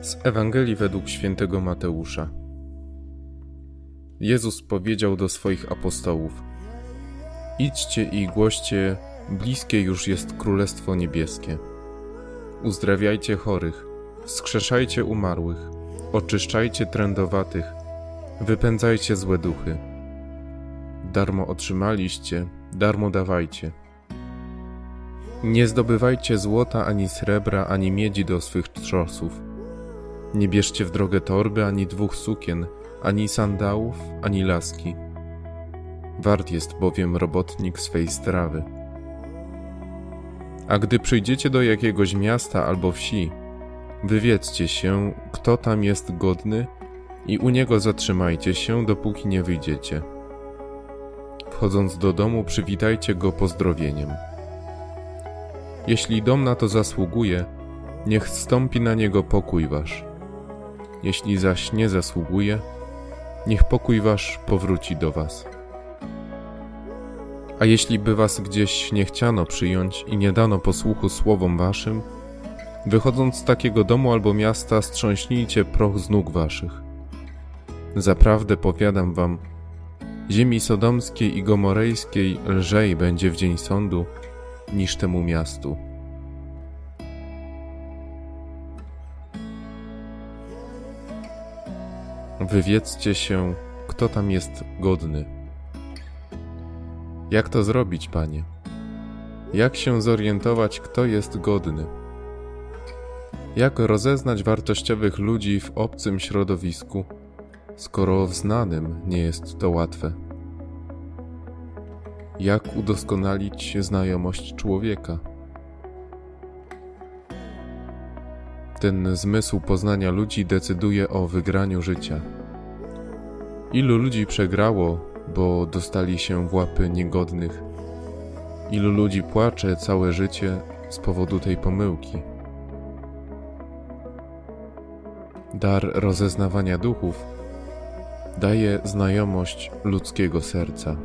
Z Ewangelii według świętego Mateusza. Jezus powiedział do swoich apostołów: Idźcie i głoście, bliskie już jest Królestwo Niebieskie. Uzdrawiajcie chorych, wskrzeszajcie umarłych, oczyszczajcie trędowatych, wypędzajcie złe duchy. Darmo otrzymaliście, darmo dawajcie. Nie zdobywajcie złota ani srebra, ani miedzi do swych trzosów nie bierzcie w drogę torby ani dwóch sukien, ani sandałów, ani laski. Wart jest bowiem robotnik swej strawy. A gdy przyjdziecie do jakiegoś miasta albo wsi, wywiedzcie się, kto tam jest godny, i u niego zatrzymajcie się, dopóki nie wyjdziecie. Wchodząc do domu, przywitajcie go pozdrowieniem. Jeśli dom na to zasługuje, niech stąpi na niego pokój wasz. Jeśli zaś nie zasługuje, niech pokój wasz powróci do was. A jeśli by was gdzieś nie chciano przyjąć i nie dano posłuchu słowom waszym, wychodząc z takiego domu albo miasta, strząśnijcie proch z nóg waszych. Zaprawdę powiadam wam, ziemi sodomskiej i gomorejskiej lżej będzie w dzień sądu niż temu miastu. Wywiedzcie się, kto tam jest godny. Jak to zrobić, panie? Jak się zorientować, kto jest godny? Jak rozeznać wartościowych ludzi w obcym środowisku, skoro w znanym nie jest to łatwe? Jak udoskonalić znajomość człowieka? Ten zmysł poznania ludzi decyduje o wygraniu życia. Ilu ludzi przegrało, bo dostali się w łapy niegodnych? Ilu ludzi płacze całe życie z powodu tej pomyłki? Dar rozeznawania duchów daje znajomość ludzkiego serca.